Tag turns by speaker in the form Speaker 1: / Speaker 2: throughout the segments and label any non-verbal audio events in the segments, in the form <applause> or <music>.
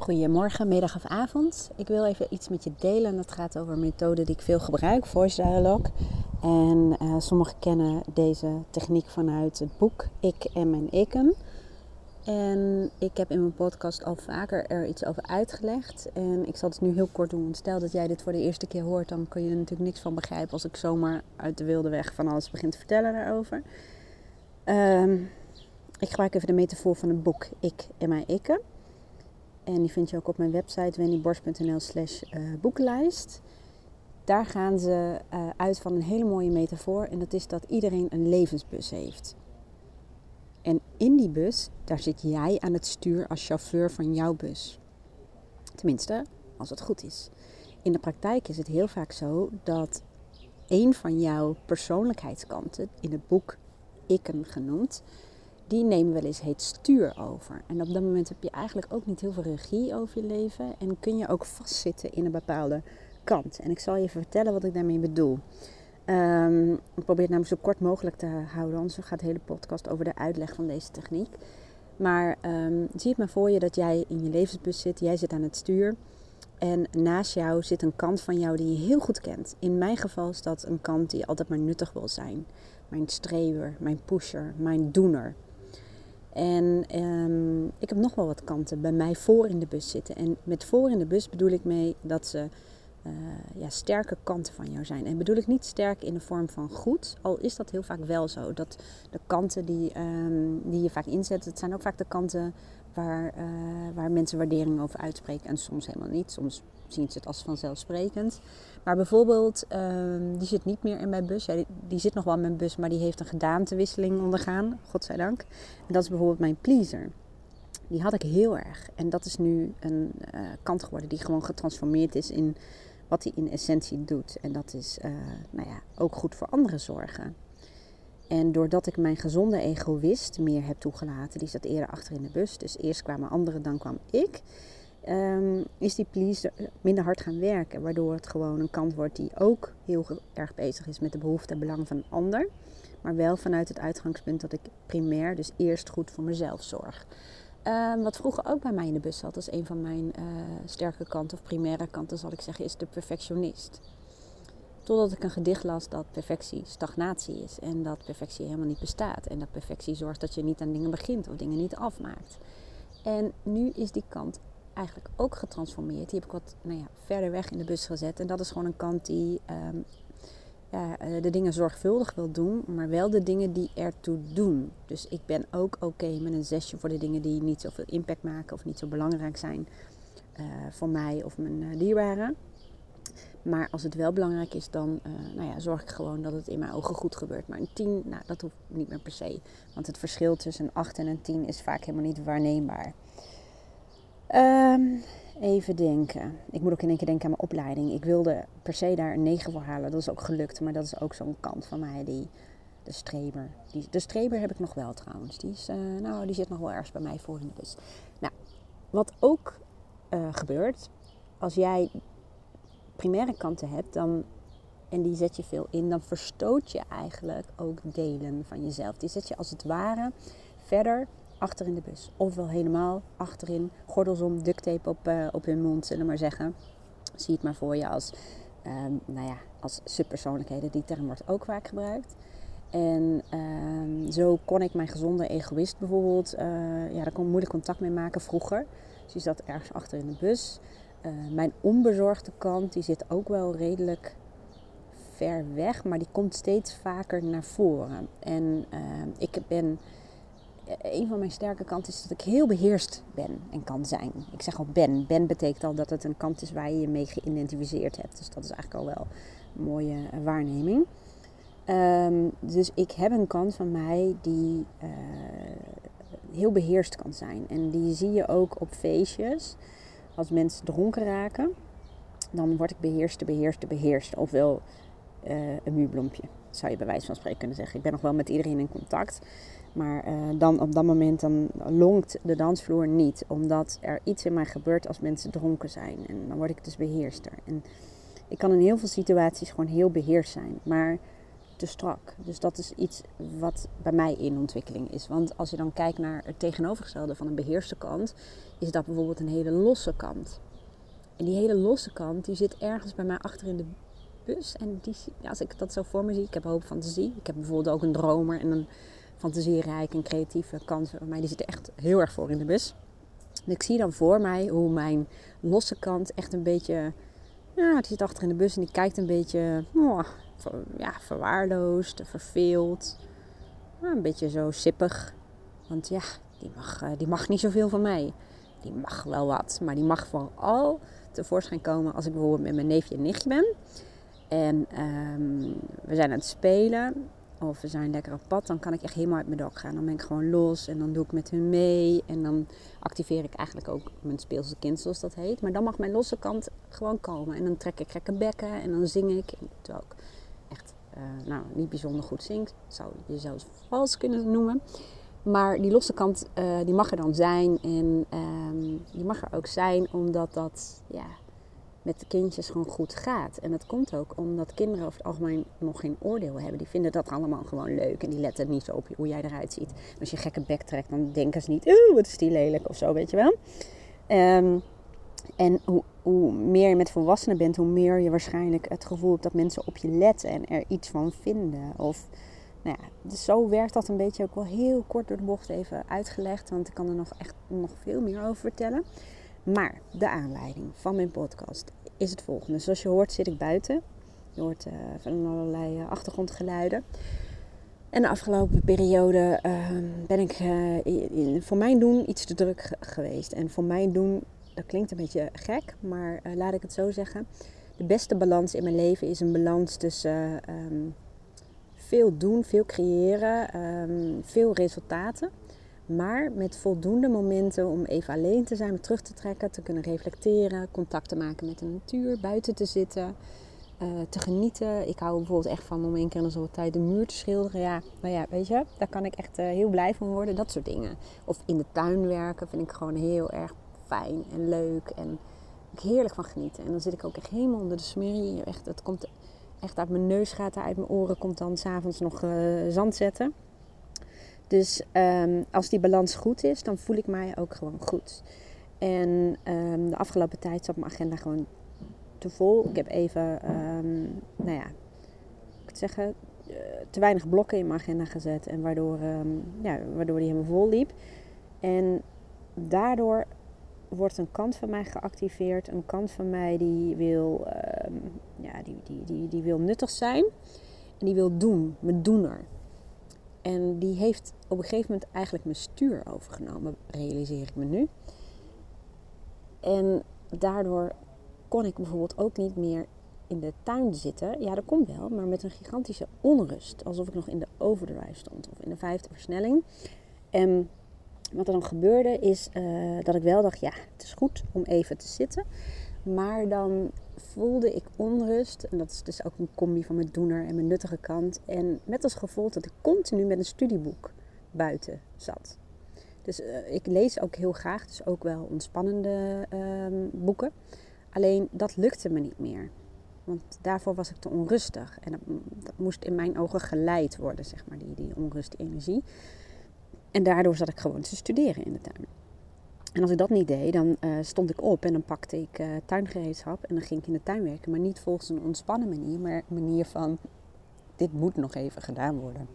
Speaker 1: Goedemorgen, middag of avond. Ik wil even iets met je delen. Dat gaat over een methode die ik veel gebruik, Voice Dialogue. En uh, sommigen kennen deze techniek vanuit het boek Ik en mijn ikken. En ik heb in mijn podcast al vaker er iets over uitgelegd. En ik zal het nu heel kort doen. Stel dat jij dit voor de eerste keer hoort, dan kun je er natuurlijk niks van begrijpen als ik zomaar uit de wilde weg van alles begin te vertellen daarover. Um, ik gebruik even de metafoor van het boek Ik en mijn ikken. En die vind je ook op mijn website wendyborst.nl slash eh, boekenlijst. Daar gaan ze uh, uit van een hele mooie metafoor. En dat is dat iedereen een levensbus heeft. En in die bus, daar zit jij aan het stuur als chauffeur van jouw bus. Tenminste, als het goed is. In de praktijk is het heel vaak zo dat een van jouw persoonlijkheidskanten, in het boek Ikken genoemd, die nemen wel eens heet stuur over. En op dat moment heb je eigenlijk ook niet heel veel regie over je leven en kun je ook vastzitten in een bepaalde kant. En ik zal je even vertellen wat ik daarmee bedoel. Um, ik probeer het namelijk zo kort mogelijk te houden, anders gaat de hele podcast over de uitleg van deze techniek. Maar um, zie het maar voor je dat jij in je levensbus zit, jij zit aan het stuur. En naast jou zit een kant van jou die je heel goed kent. In mijn geval is dat een kant die altijd maar nuttig wil zijn. Mijn streber, mijn pusher, mijn doener. En um, ik heb nog wel wat kanten bij mij voor in de bus zitten. En met voor in de bus bedoel ik mee dat ze uh, ja, sterke kanten van jou zijn. En bedoel ik niet sterk in de vorm van goed, al is dat heel vaak wel zo. Dat de kanten die, um, die je vaak inzet, het zijn ook vaak de kanten waar, uh, waar mensen waardering over uitspreken. En soms helemaal niet. Soms zien ze het als vanzelfsprekend. Maar bijvoorbeeld, um, die zit niet meer in mijn bus. Ja, die, zit nog wel in mijn bus, maar die heeft een gedaantewisseling ondergaan. Godzijdank. En dat is bijvoorbeeld mijn pleaser. Die had ik heel erg. En dat is nu een uh, kant geworden die gewoon getransformeerd is in wat hij in essentie doet. En dat is uh, nou ja, ook goed voor anderen zorgen. En doordat ik mijn gezonde egoïst meer heb toegelaten, die zat eerder achter in de bus. Dus eerst kwamen anderen, dan kwam ik um, is die please minder hard gaan werken. Waardoor het gewoon een kant wordt die ook heel erg bezig is met de behoeften en belangen van een ander. Maar wel vanuit het uitgangspunt dat ik primair, dus eerst goed voor mezelf zorg. Um, wat vroeger ook bij mij in de bus zat, als een van mijn uh, sterke kanten of primaire kanten, zal ik zeggen, is de perfectionist. Totdat ik een gedicht las dat perfectie stagnatie is en dat perfectie helemaal niet bestaat. En dat perfectie zorgt dat je niet aan dingen begint of dingen niet afmaakt. En nu is die kant eigenlijk ook getransformeerd. Die heb ik wat nou ja, verder weg in de bus gezet. En dat is gewoon een kant die um, ja, eh, de dingen zorgvuldig wil doen, maar wel de dingen die ertoe doen. Dus ik ben ook oké met een zesje voor de dingen die niet zoveel impact maken of niet zo belangrijk zijn uh, voor mij of mijn uh, dierbaren. Maar als het wel belangrijk is, dan nou ja, zorg ik gewoon dat het in mijn ogen goed gebeurt. Maar een 10, nou, dat hoeft niet meer per se. Want het verschil tussen een 8 en een 10 is vaak helemaal niet waarneembaar. Um, even denken. Ik moet ook in één keer denken aan mijn opleiding. Ik wilde per se daar een 9 voor halen. Dat is ook gelukt. Maar dat is ook zo'n kant van mij. Die, de streber. Die, de streber heb ik nog wel trouwens. Die, is, uh, nou, die zit nog wel ergens bij mij voor in de bus. Nou, wat ook uh, gebeurt. Als jij primaire kanten hebt. Dan, en die zet je veel in. Dan verstoot je eigenlijk ook delen van jezelf. Die zet je als het ware verder achter in de bus. Ofwel helemaal achterin, gordels om, duct tape op, uh, op hun mond, zullen we maar zeggen. Zie het maar voor je als, um, nou ja, als subpersoonlijkheden. Die term wordt ook vaak gebruikt. En um, zo kon ik mijn gezonde egoïst bijvoorbeeld, uh, ja, daar kon ik moeilijk contact mee maken vroeger. Dus die zat ergens achter in de bus. Uh, mijn onbezorgde kant, die zit ook wel redelijk ver weg, maar die komt steeds vaker naar voren. En uh, ik ben een van mijn sterke kanten is dat ik heel beheerst ben en kan zijn. Ik zeg al ben. Ben betekent al dat het een kant is waar je je mee geïdentificeerd hebt. Dus dat is eigenlijk al wel een mooie waarneming. Um, dus ik heb een kant van mij die uh, heel beheerst kan zijn. En die zie je ook op feestjes. Als mensen dronken raken, dan word ik beheerste, beheerste, beheerste. Ofwel uh, een muurbloempje, zou je bij wijze van spreken kunnen zeggen. Ik ben nog wel met iedereen in contact. Maar uh, dan op dat moment dan longt de dansvloer niet. Omdat er iets in mij gebeurt als mensen dronken zijn. En dan word ik dus beheerster. En ik kan in heel veel situaties gewoon heel beheerst zijn. Maar te strak. Dus dat is iets wat bij mij in ontwikkeling is. Want als je dan kijkt naar het tegenovergestelde van een beheerste kant, is dat bijvoorbeeld een hele losse kant. En die hele losse kant, die zit ergens bij mij achter in de bus. En die, als ik dat zo voor me zie, ik heb hoop fantasie. Ik heb bijvoorbeeld ook een dromer en een fantasierijke en creatieve kant bij mij. Die zit echt heel erg voor in de bus. En ik zie dan voor mij hoe mijn losse kant echt een beetje... Ja, die zit achter in de bus en die kijkt een beetje oh, ja, verwaarloosd, verveeld. een beetje zo sippig. Want ja, die mag, eh, die mag niet zoveel van mij. Die mag wel wat, maar die mag vooral tevoorschijn komen als ik bijvoorbeeld met mijn neefje en nichtje ben. En um, we zijn aan het spelen of we zijn lekker op pad, dan kan ik echt helemaal uit mijn dak gaan. Dan ben ik gewoon los en dan doe ik met hun mee. En dan activeer ik eigenlijk ook mijn speelse kind, zoals dat heet. Maar dan mag mijn losse kant gewoon komen. En dan trek ik gekke bekken en dan zing ik. Terwijl ik echt uh, nou, niet bijzonder goed zing. Zou je zelfs vals kunnen noemen. Maar die losse kant, uh, die mag er dan zijn. En um, die mag er ook zijn omdat dat, ja met kindjes gewoon goed gaat. En dat komt ook omdat kinderen over het algemeen nog geen oordeel hebben. Die vinden dat allemaal gewoon leuk en die letten niet zo op hoe jij eruit ziet. als je gekke bek trekt, dan denken ze niet, oeh, wat is die lelijk of zo, weet je wel. Um, en hoe, hoe, meer je met volwassenen bent, hoe meer je waarschijnlijk het gevoel hebt dat mensen op je letten en er iets van vinden. Of, nou ja, dus zo werkt dat een beetje ook wel heel kort door de bocht even uitgelegd. Want ik kan er nog echt nog veel meer over vertellen. Maar de aanleiding van mijn podcast is het volgende. Zoals je hoort zit ik buiten. Je hoort uh, van allerlei uh, achtergrondgeluiden. En de afgelopen periode uh, ben ik uh, voor mijn doen iets te druk geweest. En voor mijn doen, dat klinkt een beetje gek, maar laat ik het zo zeggen. De beste balans in mijn leven is een balans tussen ehm, veel doen, veel creëren, um, veel resultaten. Maar met voldoende momenten om even alleen te zijn, terug te trekken, te kunnen reflecteren, contact te maken met de natuur, buiten te zitten, uh, te genieten. Ik hou bijvoorbeeld echt van om één keer in de zoveel tijd de muur te schilderen. Ja, maar ja, weet je, daar kan ik echt uh, heel blij van worden. Dat soort dingen. Of in de tuin werken vind ik gewoon heel erg fijn en leuk. En ik heerlijk van genieten. En dan zit ik ook echt helemaal onder de smurrie. Echt, het komt echt uit mijn neus gaat, uit mijn oren komt dan s'avonds nog uh, zand zetten. Dus um, als die balans goed is, dan voel ik mij ook gewoon goed. En um, de afgelopen tijd zat mijn agenda gewoon te vol. Ik heb even, um, nou ja, ik het zeggen, uh, te weinig blokken in mijn agenda gezet. En waardoor, ja, waardoor die helemaal vol liep. En daardoor wordt een kant van mij geactiveerd. Een kant van mij die wil, ja, die, die, die, die wil nuttig zijn. En die wil doen, mijn doener. En die heeft op een gegeven moment eigenlijk mijn stuur overgenomen, realiseer ik me nu. En daardoor kon ik bijvoorbeeld ook niet meer in de tuin zitten. Ja, dat komt wel, maar met een gigantische onrust. Alsof ik nog in de overdrive stond of in de vijfde versnelling. En wat er dan gebeurde is uh, dat ik wel dacht, ja, het is goed om even te zitten. Maar dan voelde ik onrust. En dat is dus ook een combi van mijn doener en mijn nuttige kant. En met als gevolg dat ik continu met een studieboek buiten zat. Dus uh, ik lees ook heel graag, dus ook wel ontspannende uh, boeken. Alleen dat lukte me niet meer. Want daarvoor was ik te onrustig. En dat, dat, moest in mijn ogen geleid worden, zeg maar, die, die onrust, die energie. En daardoor zat ik gewoon te studeren in de tuin. En als ik dat niet deed, dan uh, stond ik op en dan pakte ik uh, tuingereedschap en dan ging ik in de tuin werken. Maar niet volgens een ontspannen manier, maar een manier van dit moet nog even gedaan worden.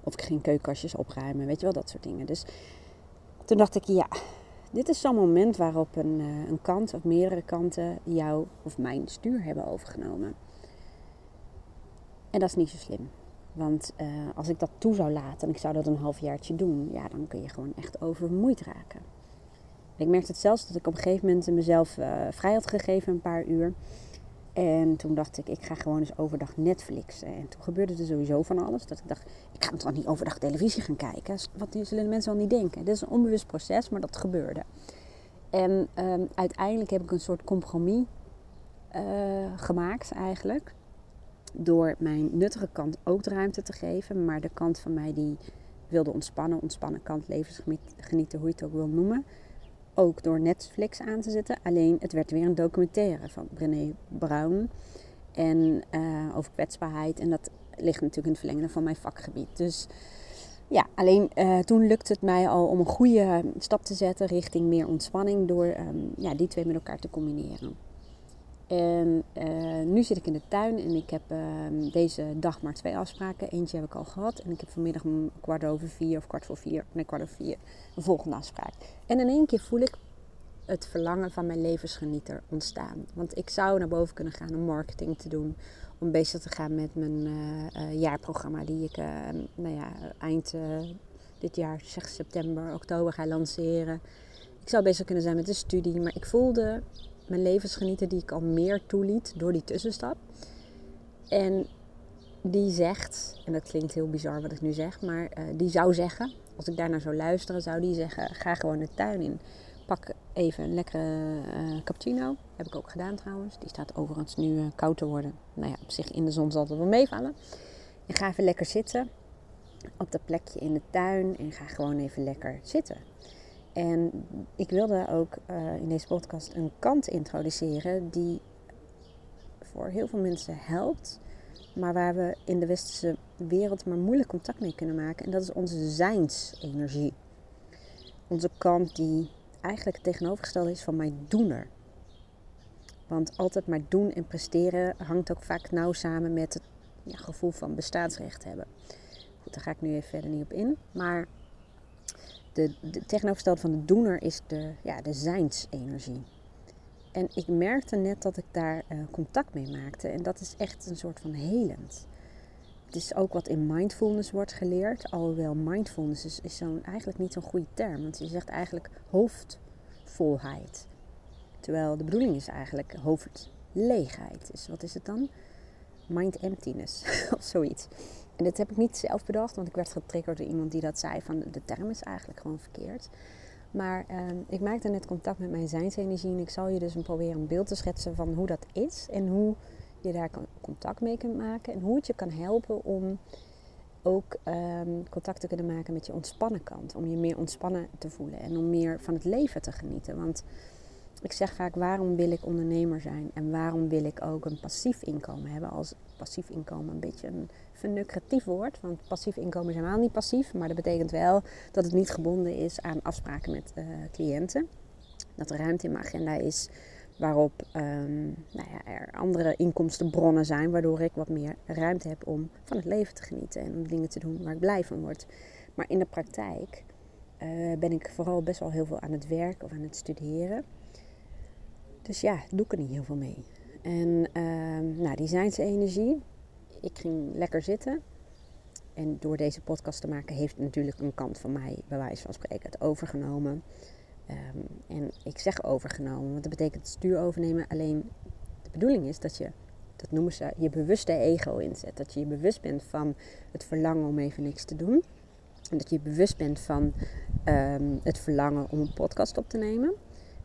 Speaker 1: Of ik ging keukenkastjes opruimen, weet je wel, dat soort dingen. Dus toen dacht ik, ja, dit is zo'n moment waarop een, uh, een kant of meerdere kanten jou of mijn stuur hebben overgenomen. En dat is niet zo slim. Want als ik dat toe zou laten en ik zou dat een halfjaartje doen, ja, dan kun je gewoon echt overmoeid raken. Ik merkte het zelfs dat ik op een gegeven moment mezelf uh, vrij had gegeven, een paar uur. En toen dacht ik, ik ga gewoon eens overdag Netflixen. En toen gebeurde er sowieso van alles. Dat ik dacht, ik ga toch niet overdag televisie gaan kijken. Wat zullen de mensen wel niet denken? Dit is een onbewust proces, maar dat gebeurde. En um, uiteindelijk heb ik een soort compromis uh, gemaakt eigenlijk door mijn nuttige kant ook de ruimte te geven. Maar de kant van mij die wilde ontspannen, ontspannen kant, levensgenieten, hoe je het ook wil noemen. Ook door Netflix aan te zetten. Alleen het werd weer een documentaire van Brené Brown. En uh, over kwetsbaarheid. En dat ligt natuurlijk in het verlengde van mijn vakgebied. Dus ja, alleen uh, toen lukte het mij al om een goede stap te zetten richting meer ontspanning door um, ja, die twee met elkaar te combineren. En uh, nu zit ik in de tuin en ik heb uh, deze dag maar twee afspraken. Eentje heb ik al gehad en ik heb vanmiddag om kwart over vier of kwart voor vier, nee kwart over vier, een volgende afspraak. En in één keer voel ik het verlangen van mijn levensgenieter ontstaan. Want ik zou naar boven kunnen gaan om marketing te doen. Om bezig te gaan met mijn uh, jaarprogramma die ik nou ja, eind dit jaar, zeg september, oktober ga lanceren. Ik zou bezig kunnen zijn met de studie, maar ik voelde mijn levensgenieter die ik al meer toeliet door die tussenstap. En die zegt, en dat klinkt heel bizar wat ik nu zeg, maar uh, die zou zeggen, als ik daarnaar zou luisteren, zou die zeggen: ga gewoon de tuin in. Pak even een lekkere uh, cappuccino. Heb ik ook gedaan trouwens. Die staat overigens nu uh, koud te worden. Nou ja, op zich in de zon zal het wel meevallen. En ga even lekker zitten op dat plekje in de tuin en ga gewoon even lekker zitten. En ik wilde ook uh, in deze podcast een kant introduceren die voor heel veel mensen helpt, maar waar we in de westerse wereld maar moeilijk contact mee kunnen maken. En dat is onze zijnsenergie. Onze kant die eigenlijk het tegenovergestelde is van mijn doener. Want altijd maar doen en presteren hangt ook vaak nauw samen met het ja, gevoel van bestaansrecht hebben. Goed, daar ga ik nu even verder niet op in. Maar de, de tegenovergestelde van de doener is de, ja, de zijnsenergie. En ik merkte net dat ik daar uh, contact mee maakte. En dat is echt een soort van helend. Het is ook wat in mindfulness wordt geleerd. Alhoewel mindfulness is, is eigenlijk niet zo'n goede term. Want je zegt eigenlijk hoofdvolheid. Terwijl de bedoeling is eigenlijk hoofdleegheid. Dus wat is het dan? Mind emptiness <laughs> of zoiets. En dit heb ik niet zelf bedacht, want ik werd getriggerd door iemand die dat zei van de term is eigenlijk gewoon verkeerd. Maar uh, ik maakte net contact met mijn zijnsenergie en ik zal je dus proberen een beeld te schetsen van hoe dat is en hoe je daar contact mee kunt maken en hoe het je kan helpen om ook um, contact te kunnen maken met je ontspannen kant. Om je meer ontspannen te voelen en om meer van het leven te genieten. Want ik zeg vaak, waarom wil ik ondernemer zijn? En waarom wil ik ook een passief inkomen hebben? Als passief inkomen een beetje een vernucratief woord. Want passief inkomen is helemaal niet passief. Maar dat betekent wel dat het niet gebonden is aan afspraken met uh, cliënten. Dat er ruimte in mijn agenda is waarop um, nou ja, er andere inkomstenbronnen zijn. Waardoor ik wat meer ruimte heb om van het leven te genieten. En om dingen te doen waar ik blij van word. Maar in de praktijk uh, ben ik vooral best wel heel veel aan het werk of aan het studeren. Dus ja, doe ik er niet heel veel mee. En uh, nou, die zijnsenergie. Ik ging lekker zitten. En door deze podcast te maken heeft natuurlijk een kant van mij, bij wijze van spreken, het overgenomen. Um, en ik zeg overgenomen, want dat betekent stuur overnemen. Alleen de bedoeling is dat je, dat noemen ze, je bewuste ego inzet. Dat je je bewust bent van het verlangen om even niks te doen. En dat je bewust bent van um, het verlangen om een podcast op te nemen.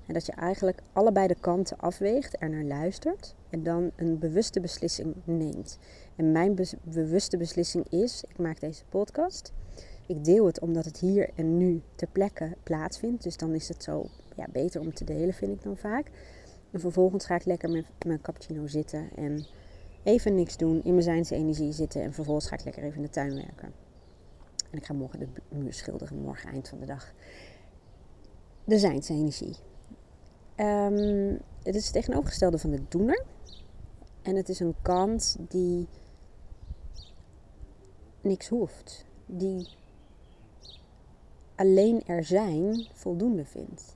Speaker 1: En dat je eigenlijk allebei de kanten afweegt, er naar luistert en dan een bewuste beslissing neemt. En mijn bewuste beslissing is: ik maak deze podcast. Ik deel het omdat het hier en nu ter plekke plaatsvindt. Dus dan is het zo ja, beter om te delen, vind ik dan vaak. En vervolgens ga ik lekker met mijn cappuccino zitten en even niks doen, in mijn zijnse energie zitten. En vervolgens ga ik lekker even in de tuin werken. En ik ga morgen de muur schilderen, morgen eind van de dag. De zijnse energie. Um, het is het tegenovergestelde van de doener. En het is een kant die niks hoeft. Die alleen er zijn voldoende vindt.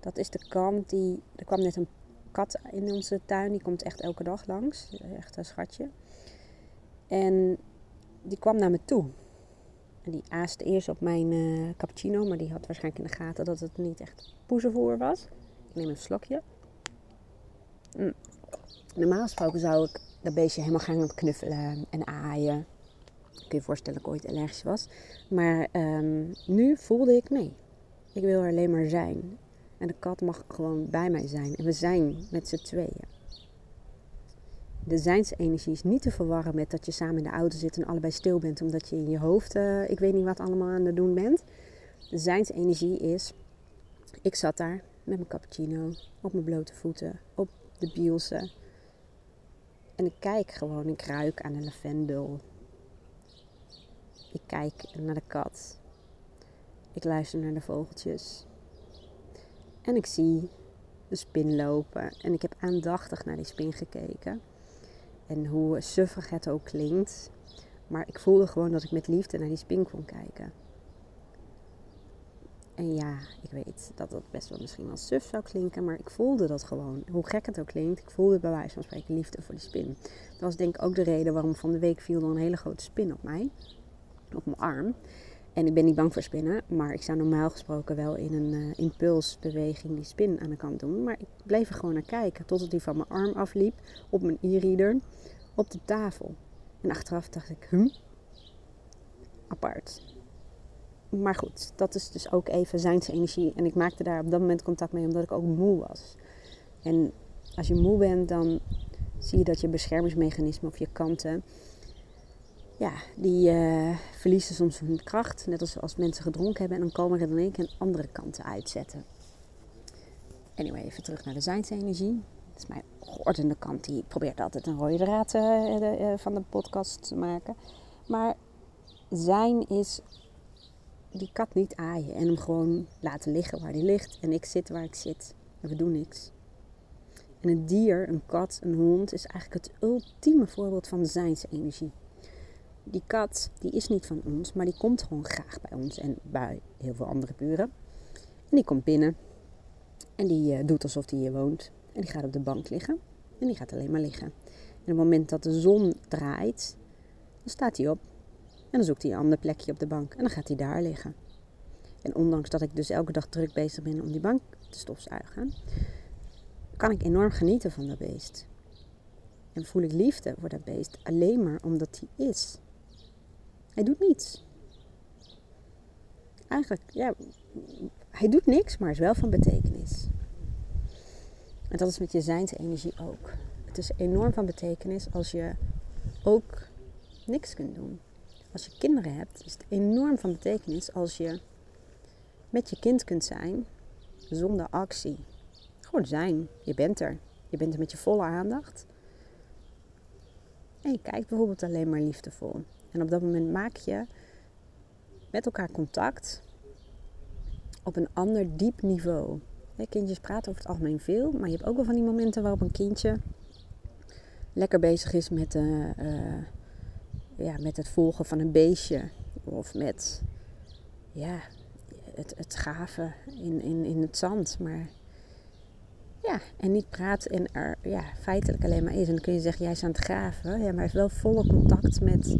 Speaker 1: Dat is de kant die. Er kwam net een kat in onze tuin, die komt echt elke dag langs. Echt een schatje. En die kwam naar me toe. Die aaste eerst op mijn uh, cappuccino, maar die had waarschijnlijk in de gaten dat het niet echt poezenvoer was. Ik neem een slokje. Mm. Normaal gesproken zou ik dat beestje helemaal gaan knuffelen en aaien. Kun je je voorstellen dat ik ooit allergisch was. Maar um, nu voelde ik nee. Ik wil er alleen maar zijn. En de kat mag gewoon bij mij zijn. En we zijn met z'n tweeën de zijnsenergie is niet te verwarren met dat je samen in de auto zit en allebei stil bent omdat je in je hoofd, uh, ik weet niet wat allemaal aan het doen bent. De zijnsenergie is, ik zat daar met mijn cappuccino, op mijn blote voeten, op de bielse. En ik kijk gewoon, ik ruik aan de lavendel. Ik kijk naar de kat. Ik luister naar de vogeltjes. En ik zie de spin lopen. En ik heb aandachtig naar die spin gekeken. En hoe suffig het ook klinkt. Maar ik voelde gewoon dat ik met liefde naar die spin kon kijken. En ja, ik weet dat dat best wel misschien wel suf zou klinken, maar ik voelde dat gewoon. Hoe gek het ook klinkt, ik voelde bij wijze van spreken liefde voor die spin. Dat was denk ik ook de reden waarom van de week viel er een hele grote spin op mij, op mijn arm. En ik ben niet bang voor spinnen, maar ik zou normaal gesproken wel in een uh, impulsbeweging die spin aan de kant doen. Maar ik bleef er gewoon naar kijken totdat die van mijn arm afliep op mijn e-reader op de tafel. En achteraf dacht ik, hm, apart. Maar goed, dat is dus ook even zijns energie. En ik maakte daar op dat moment contact mee omdat ik ook moe was. En als je moe bent, dan zie je dat je beschermingsmechanismen of je kanten, ja, die uh, verliezen soms hun kracht. Net als als mensen gedronken hebben en dan komen er in één keer andere kanten uitzetten. Anyway, even terug naar de zijnsenergie. Dat is mijn geordende kant. Die probeert altijd een rode draad uh, van de podcast te maken. Maar zijn is die kat niet aaien en hem gewoon laten liggen waar hij ligt. En ik zit waar ik zit. En we doen niks. En een dier, een kat, een hond is eigenlijk het ultieme voorbeeld van zijnsenergie. Die kat, die is niet van ons, maar die komt gewoon graag bij ons en bij heel veel andere buren. En die komt binnen en die uh, doet alsof hij hier woont. En die gaat op de bank liggen en die gaat alleen maar liggen. En op het moment dat de zon draait, dan staat hij op en dan zoekt hij een ander plekje op de bank en dan gaat hij daar liggen. En ondanks dat ik dus elke dag druk bezig ben om die bank te stofzuigen, kan ik enorm genieten van dat beest. En voel ik liefde voor dat beest alleen maar omdat hij is. Hij doet niets. Eigenlijk, ja, hij doet niks, maar is wel van betekenis. En dat is met je zijnsenergie ook. Het is enorm van betekenis als je ook niks kunt doen als je kinderen hebt, is het enorm van betekenis als je met je kind kunt zijn zonder actie. Gewoon zijn. Je bent er. Je bent er met je volle aandacht. En je kijkt bijvoorbeeld alleen maar liefdevol. En op dat moment maak je met elkaar contact op een ander diep niveau. Kindjes praten over het algemeen veel, maar je hebt ook wel van die momenten waarop een kindje lekker bezig is met de. Uh, ja, met het volgen van een beestje. Of met ja, het, het graven in, in, in het zand. Maar ja, en niet praat en er ja, feitelijk alleen maar is. En dan kun je zeggen, jij is aan het graven. Ja, maar hij heeft wel volle contact met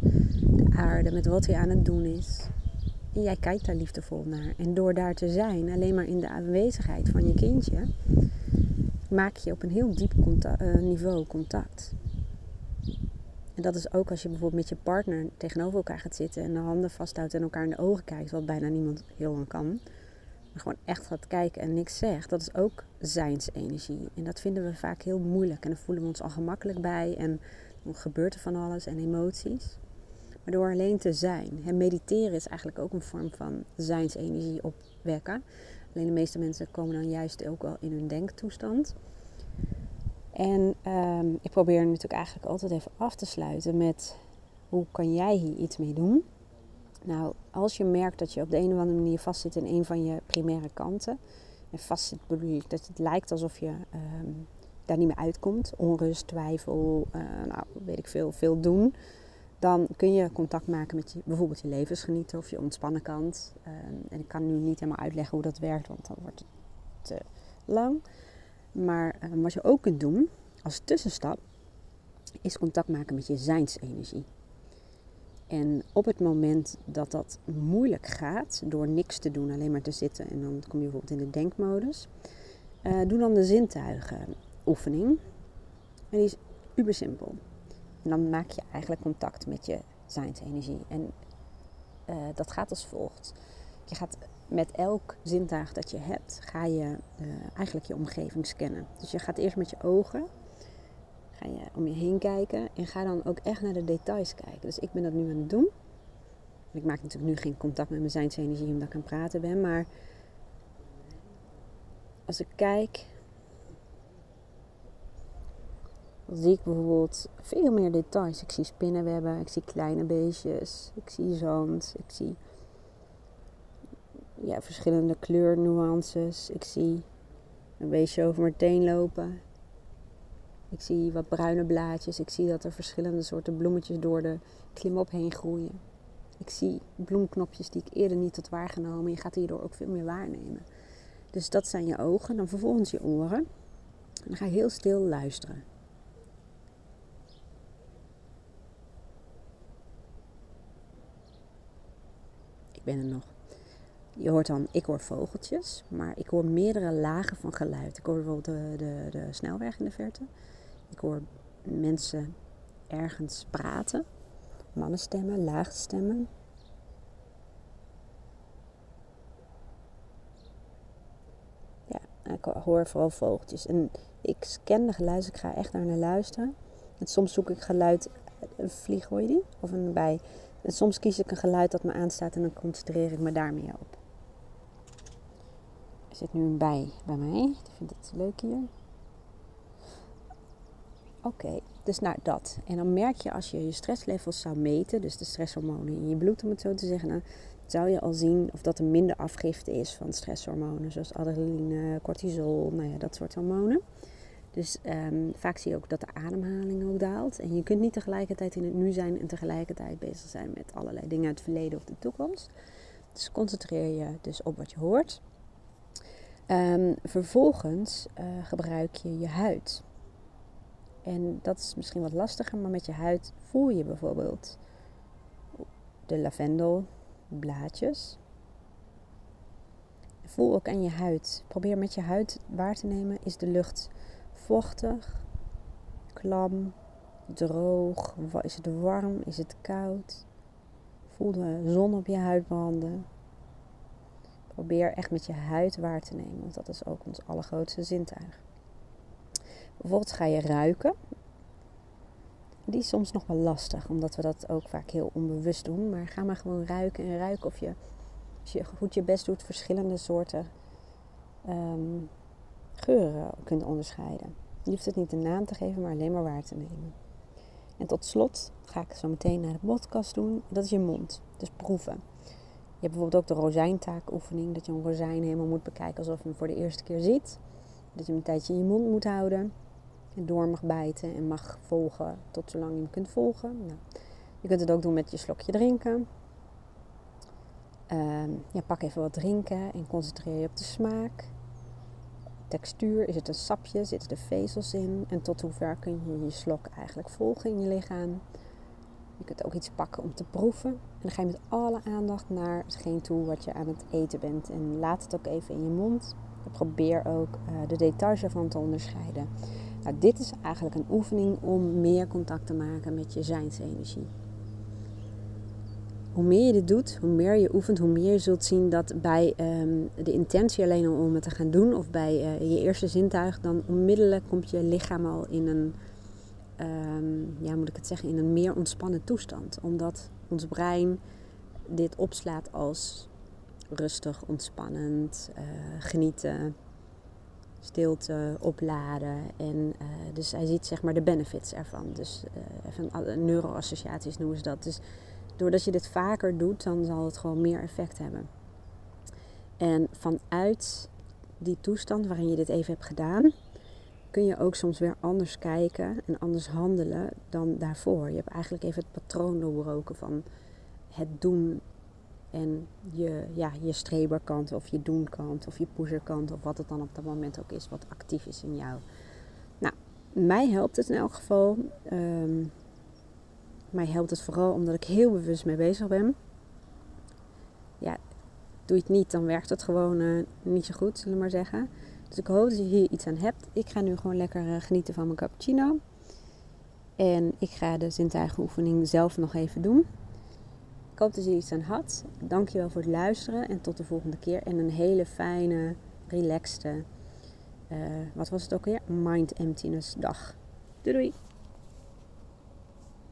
Speaker 1: de aarde, met wat hij aan het doen is. En jij kijkt daar liefdevol naar. En door daar te zijn, alleen maar in de aanwezigheid van je kindje, maak je op een heel diep uh, niveau contact. En dat is ook als je bijvoorbeeld met je partner tegenover elkaar gaat zitten en de handen vasthoudt en elkaar in de ogen kijkt, wat bijna niemand heel lang kan. Maar gewoon echt gaat kijken en niks zegt. Dat is ook zijnsenergie. En dat vinden we vaak heel moeilijk. En dan voelen we ons al gemakkelijk bij. En dan gebeurt er van alles en emoties. Maar door alleen te zijn. En mediteren is eigenlijk ook een vorm van zijnsenergie opwekken. Alleen de meeste mensen komen dan juist ook wel in hun denktoestand. En um, ik probeer natuurlijk eigenlijk altijd even af te sluiten met hoe kan jij hier iets mee doen? Nou, als je merkt dat je op de een of andere manier vastzit in een van je primaire kanten. En vastzit bedoel ik dat het lijkt alsof je um, daar niet meer uitkomt. Onrust, twijfel, uh, nou weet ik veel, veel doen. Dan kun je contact maken met je, bijvoorbeeld je levensgenieten of je ontspannen kant. Um, en ik kan nu niet helemaal uitleggen hoe dat werkt, want dan wordt het te lang. Maar uh, wat je ook kunt doen als tussenstap, is contact maken met je zijnsenergie. En op het moment dat dat moeilijk gaat, door niks te doen, alleen maar te zitten en dan kom je bijvoorbeeld in de denkmodus, uh, doe dan de zintuigen oefening. En die is uber simpel. En dan maak je eigenlijk contact met je zijnsenergie. En uh, dat gaat als volgt. Je gaat met elk zintuig dat je hebt, ga je uh, eigenlijk je omgeving scannen. Dus je gaat eerst met je ogen, ga je om je heen kijken en ga dan ook echt naar de details kijken. Dus ik ben dat nu aan het doen. Ik maak natuurlijk nu geen contact met mijn zijnsenergie omdat ik aan het praten ben, maar als ik kijk Dan zie ik bijvoorbeeld veel meer details. Ik zie spinnenwebben, ik zie kleine beestjes, ik zie zand, ik zie ja, verschillende kleurnuances. Ik zie een beestje over mijn teen lopen. Ik zie wat bruine blaadjes. Ik zie dat er verschillende soorten bloemetjes door de klimop heen groeien. Ik zie bloemknopjes die ik eerder niet tot waargenomen. Je gaat hierdoor ook veel meer waarnemen. Dus dat zijn je ogen. Dan vervolgens je oren. En dan ga je heel stil luisteren. Ben nog. Je hoort dan, ik hoor vogeltjes, maar ik hoor meerdere lagen van geluid. Ik hoor bijvoorbeeld de, de, de snelweg in de verte. Ik hoor mensen ergens praten. Mannenstemmen, lage stemmen. Ja, ik hoor vooral vogeltjes. En ik scan de geluiden, ik ga echt naar naar luisteren. En soms zoek ik geluid, een vlieg hoor je die? Of een bij. En soms kies ik een geluid dat me aanstaat en dan concentreer ik me daar meer op. Er zit nu een bij bij mij. Ik vind het leuk hier. Oké, dus nou dat. En dan merk je als je je stresslevels zou meten, dus de stresshormonen in je bloed om het zo te zeggen, dan zou je al zien of dat er minder afgifte is van stresshormonen, zoals adrenaline, cortisol, nou ja, dat soort hormonen. Dus um, vaak zie je ook dat de ademhaling ook daalt. En je kunt niet tegelijkertijd in het nu zijn en tegelijkertijd bezig zijn met allerlei dingen uit het verleden of de toekomst. Dus concentreer je dus op wat je hoort. Um, vervolgens uh, gebruik je je huid. En dat is misschien wat lastiger, maar met je huid voel je bijvoorbeeld de lavendelblaadjes. Voel ook aan je huid. Probeer met je huid waar te nemen: is de lucht vochtig, klam, droog? Is het warm? Is het koud? Voel de zon op je huid branden. Probeer echt met je huid waar te nemen, want dat is ook ons allergrootste zintuig. Bijvoorbeeld ga je ruiken. Die is soms nog wel lastig, omdat we dat ook vaak heel onbewust doen. Maar ga maar gewoon ruiken en ruiken of je, je goed je best doet, verschillende soorten ehm, kunt onderscheiden. Je hoeft het niet een naam te geven, maar alleen maar waar te nemen. En tot slot ga ik zo meteen naar de podcast doen. Dat is je mond. Dus proeven. Je hebt bijvoorbeeld ook de rozijntaakoefening. Dat je een rozijn helemaal moet bekijken alsof je hem voor de eerste keer ziet. Dat je hem een tijdje in je mond moet houden door mag bijten en mag volgen tot zolang je hem kunt volgen. Nou, je kunt het ook doen met je slokje drinken. Uh, ja, pak even wat drinken en concentreer je op de smaak. Textuur, is het een sapje, zitten er vezels in en tot hoever kun je je slok eigenlijk volgen in je lichaam. Je kunt ook iets pakken om te proeven. En dan ga je met alle aandacht naar hetgeen toe wat je aan het eten bent. En laat het ook even in je mond. probeer ook uh, de details ervan te onderscheiden. Nou, dit is eigenlijk een oefening om meer contact te maken met je zijnsenergie. Hoe meer je dit doet, hoe meer je oefent, hoe meer je zult zien dat bij ehm, de intentie alleen om het te gaan doen of bij uh, je eerste zintuig, dan onmiddellijk komt je lichaam al in een, um, ja, moet ik het zeggen, in een meer ontspannen toestand. Omdat ons brein dit opslaat als rustig, ontspannend, uh, genieten, stilte opladen. En uh, dus hij ziet zeg maar de benefits ervan. Dus even neuroassociaties noemen ze dat. Dus doordat je dit vaker doet, dan zal het gewoon meer effect hebben. En vanuit die toestand waarin je dit even hebt gedaan, kun je ook soms weer anders kijken en anders handelen dan daarvoor. Je hebt eigenlijk even het patroon doorbroken van het doen en je, ja, je streberkant of je doenkant of je pusherkant of wat het dan op dat moment ook is wat actief is in jou. Nou, mij helpt het in elk geval. Um, mij helpt het vooral omdat ik heel bewust mee bezig ben. Ja, doe je het niet, dan werkt het gewoon uh, niet zo goed, zullen we maar zeggen. Dus ik hoop dat je hier iets aan hebt. Ik ga nu gewoon lekker uh, genieten van mijn cappuccino. En ik ga de zintuigenoefening zelf nog even doen. Ik hoop dat je iets aan had. Dankjewel voor het luisteren en tot de volgende keer. En een hele fijne, relaxte, uh, wat was het ook weer? Mind emptiness dag. Doei doei!